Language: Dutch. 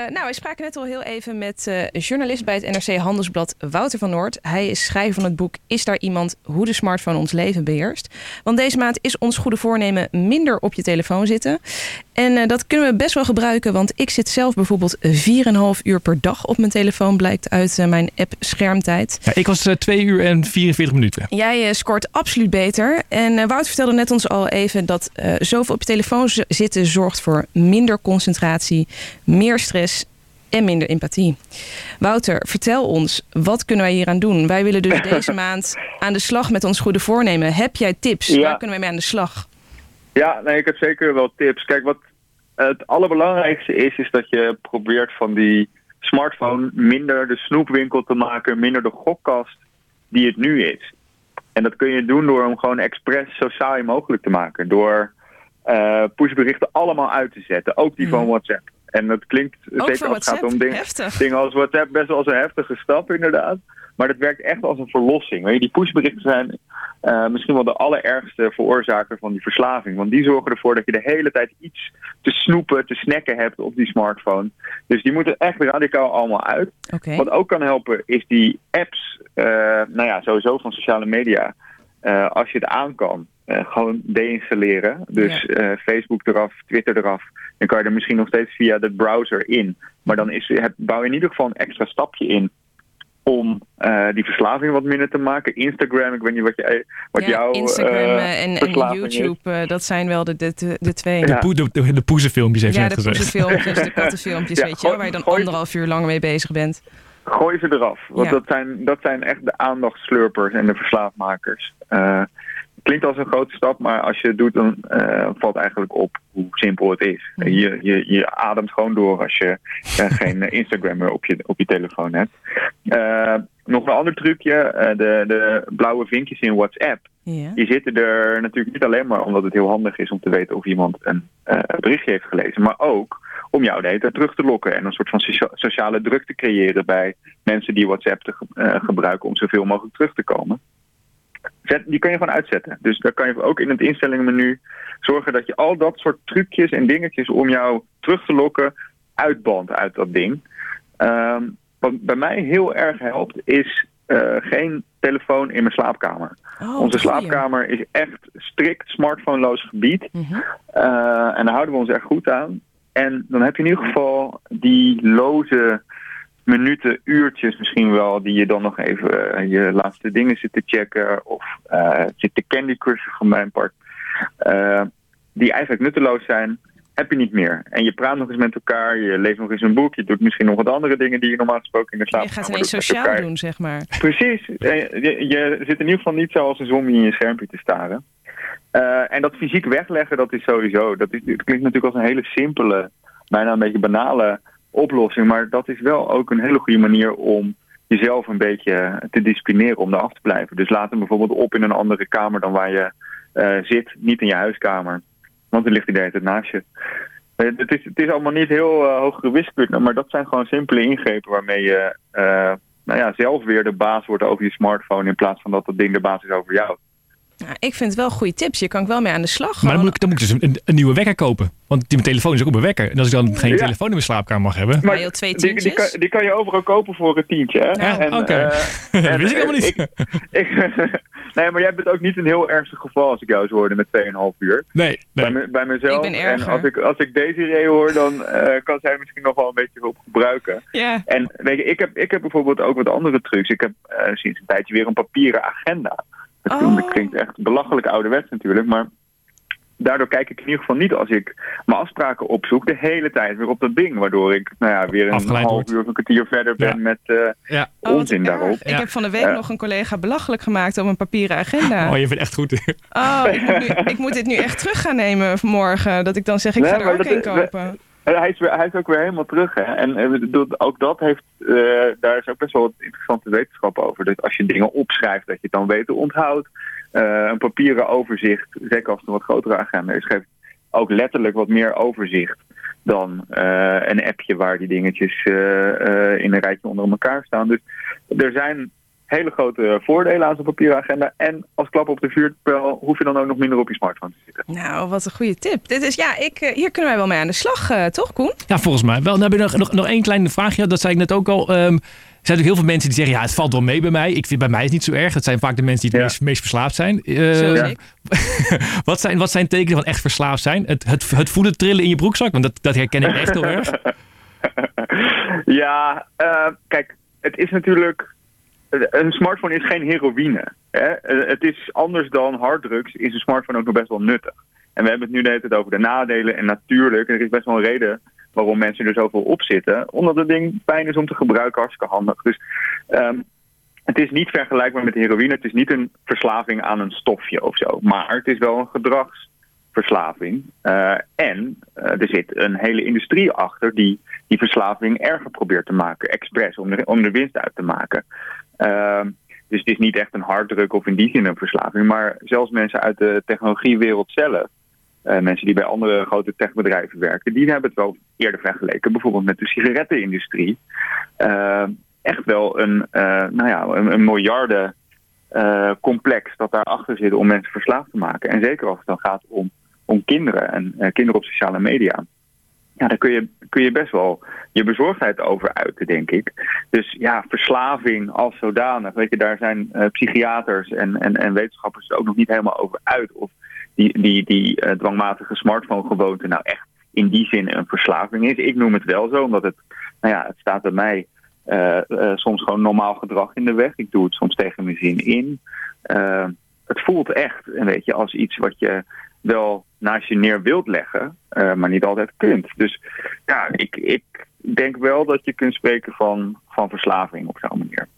Uh, nou, wij spraken net al heel even met uh, journalist bij het NRC Handelsblad Wouter van Noord. Hij is schrijver van het boek Is daar iemand hoe de smartphone ons leven beheerst? Want deze maand is ons goede voornemen minder op je telefoon zitten. En uh, dat kunnen we best wel gebruiken, want ik zit zelf bijvoorbeeld 4,5 uur per dag op mijn telefoon, blijkt uit mijn app Schermtijd. Ja, ik was 2 uur en 44 minuten. Jij scoort absoluut beter. En Wouter vertelde net ons al even dat zoveel op je telefoon zitten zorgt voor minder concentratie, meer stress en minder empathie. Wouter, vertel ons, wat kunnen wij hier aan doen? Wij willen dus deze maand aan de slag met ons goede voornemen. Heb jij tips? Ja. Waar kunnen wij mee aan de slag? Ja, nee, ik heb zeker wel tips. Kijk, wat het allerbelangrijkste is, is dat je probeert van die smartphone minder de snoepwinkel te maken, minder de gokkast die het nu is. En dat kun je doen door hem gewoon expres zo saai mogelijk te maken. Door uh, pushberichten allemaal uit te zetten, ook die van hmm. WhatsApp. En dat klinkt zeker als het gaat om dingen, dingen als WhatsApp best wel als een heftige stap inderdaad. Maar dat werkt echt als een verlossing. Weet je, die pushberichten zijn uh, misschien wel de allerergste veroorzaker van die verslaving. Want die zorgen ervoor dat je de hele tijd iets te snoepen, te snacken hebt op die smartphone. Dus die moeten echt radicaal allemaal uit. Okay. Wat ook kan helpen is die apps, uh, nou ja, sowieso van sociale media. Uh, als je het aan kan, gewoon deinstalleren. Dus ja. Facebook eraf, Twitter eraf. Dan kan je er misschien nog steeds via de browser in. Maar dan is, het, bouw je in ieder geval een extra stapje in om uh, die verslaving wat minder te maken. Instagram, ik weet niet wat, je, wat ja, jouw Instagram en, en, YouTube, dat zijn wel de, de, de twee. De, poe, de, de, de poezenfilmpjes heeft ja, de poezenfilmpjes, de kattenfilmpjes, weet je waar je dan anderhalf uur lang mee bezig bent. Gooi ze eraf, want dat, zijn, dat zijn echt de aandachtslurpers en de verslaafmakers. Klinkt als een grote stap, maar als je het doet, dan uh, valt eigenlijk op hoe simpel het is. Mhm. Je, je, je ademt gewoon door als je uh, geen Instagram meer op je, op je telefoon hebt. Uh, nog een ander trucje, de, de blauwe vinkjes in WhatsApp. Ja. Die zitten er natuurlijk niet alleen maar omdat het heel handig is om te weten of iemand een berichtje heeft gelezen, maar ook om jou de hele tijd terug te lokken en een soort van sociale druk te creëren bij mensen die WhatsApp te gebruiken om zoveel mogelijk terug te komen. Zet, die kun je gewoon uitzetten. Dus daar kan je ook in het instellingenmenu zorgen dat je al dat soort trucjes en dingetjes om jou terug te lokken uitband uit dat ding. Um, wat bij mij heel erg helpt is uh, geen telefoon in mijn slaapkamer. Oh, Onze slaapkamer is echt strikt smartphoneloos gebied. Mm -hmm. uh, en daar houden we ons echt goed aan. En dan heb je in ieder geval die loze minuten, uurtjes misschien wel, die je dan nog even uh, je laatste dingen zit te checken. Of uh, zit te Candy Crushen van mijn part. Uh, die eigenlijk nutteloos zijn, heb je niet meer. En je praat nog eens met elkaar, je leest nog eens een boek, je doet misschien nog wat andere dingen die je normaal gesproken in de slaap. Je gaat ineens sociaal doen, zeg maar. Precies. Je, je, zit in ieder geval niet zo als een zombie in je schermpje te staren. En dat fysiek wegleggen, dat is sowieso, dat, is, dat klinkt natuurlijk als een hele simpele, bijna een beetje banale oplossing. Maar dat is wel ook een hele goede manier om jezelf een beetje te disciplineren om daar te blijven. Dus laat hem bijvoorbeeld op in een andere kamer dan waar je uh, zit, niet in je huiskamer. Want dan ligt hij de naast je. Uh, het, is, het is allemaal niet heel uh, hogere maar dat zijn gewoon simpele ingrepen waarmee je nou ja, zelf weer de baas wordt over je smartphone in plaats van dat dat ding de baas is over jou. Nou, ik vind het wel goede tips. Je kan wel mee aan de slag. Maar dan moet, ik, dan moet ik dus een, een, nieuwe wekker kopen. Want die, mijn telefoon is ook op mijn wekker. En als ik dan geen ja. telefoon in mijn slaapkamer mag hebben... Maar heel twee die, die, kan, die, kan, je overal kopen voor een tientje. Hè? Ja, Oké. Okay. Uh, dat wist ik helemaal niet. Ik, ik, nee, maar jij bent ook niet een heel ernstig geval als ik jou zou horen met 2,5 uur. Nee. nee. Bij, me, bij mezelf. Ik ben en als ik, als ik deze reden hoor, dan uh, kan zij misschien nog wel een beetje hulp gebruiken. Ja. En weet je, ik heb, ik heb bijvoorbeeld ook wat andere trucs. Ik heb uh, sinds een tijdje weer een papieren agenda. Dat oh. klinkt echt belachelijk ouderwets natuurlijk, maar daardoor kijk ik in ieder geval niet als ik mijn afspraken opzoek de hele tijd weer op dat ding. Waardoor ik nou ja, weer een Afgeleid half wordt. uur of een kwartier verder ben Ja. met uh, Ja. Onzin daarop. Ik heb van de week Ja. nog een collega belachelijk gemaakt op een papieren agenda. Oh, je bent echt goed. Oh, ik moet, nu, ik moet dit nu echt terug gaan nemen morgen. Dat ik dan zeg, ik Nee, ga er ook dat- een we- kopen. Hij, is weer, hij is ook weer helemaal terug. Hè? En eh, ook dat heeft, eh, daar is ook best wel wat interessante wetenschap over. Dat als je dingen opschrijft, dat je het dan beter onthoudt. Eh, een papieren overzicht, zeker als het een wat grotere agenda is, geeft ook letterlijk wat meer overzicht dan een appje waar die dingetjes in een rijtje onder elkaar staan. Dus er zijn hele grote voordelen aan zo'n papieren agenda. En als klap op de vuurpijl hoef je dan ook nog minder op je smartphone te zitten. Nou, wat een goede tip. Dit is, ja, ik, eh, hier kunnen wij wel mee aan de slag, uh, toch Koen? Ja, volgens mij wel. Dan heb je nog, nog, nog één kleine vraagje. Dat zei ik net ook al. Um, er zijn natuurlijk heel veel mensen die zeggen, ja, het valt wel mee bij mij. Ik vind bij mij is het niet zo erg. Het zijn vaak de mensen die het meest, meest, verslaafd zijn. Uh, ja. wat, zijn wat zijn tekenen van echt verslaafd zijn? Het, het, het voelen trillen in je broekzak? Want dat, dat herken ik echt heel erg. ja, uh, kijk, het is natuurlijk een smartphone is geen heroïne. Hè? Het is anders dan harddrugs, is een smartphone ook nog best wel nuttig. En we hebben het nu de over de nadelen. En natuurlijk, er is best wel een reden waarom mensen er zoveel op zitten. Omdat het ding fijn is om te gebruiken, hartstikke handig. Dus um, het is niet vergelijkbaar met heroïne. Het is niet een verslaving aan een stofje of zo. Maar het is wel een gedragsverslaving. Uh, en uh, er zit een hele industrie achter die die verslaving erger probeert te maken. Expres, om er, om er winst uit te maken. Uh, dus het is niet echt een harddruk of in die zin een verslaving. Maar zelfs mensen uit de technologiewereld zelf, uh, mensen die bij andere grote techbedrijven werken, die hebben het wel eerder vergeleken. Bijvoorbeeld met de sigarettenindustrie. Uh, echt wel een, uh, nou ja, een, een miljarden complex dat daarachter zit om mensen verslaafd te maken. En zeker als het dan gaat om, om kinderen en kinderen op sociale media ja, daar kun je, kun je best wel je bezorgdheid over uiten, denk ik. Dus ja, verslaving als zodanig, weet je, daar zijn uh, psychiaters en, en, en wetenschappers ook nog niet helemaal over uit. Of die, die, die uh, dwangmatige smartphone-gewoonte nou echt in die zin een verslaving is. Ik noem het wel zo, omdat het, nou ja, het staat bij mij uh, soms gewoon normaal gedrag in de weg. Ik doe het soms tegen mijn zin in. het voelt echt, weet je, als iets wat je wel naast je neer wilt leggen, uh, maar niet altijd kunt. Dus ja, ik, ik denk wel dat je kunt spreken van, van verslaving op zo'n manier.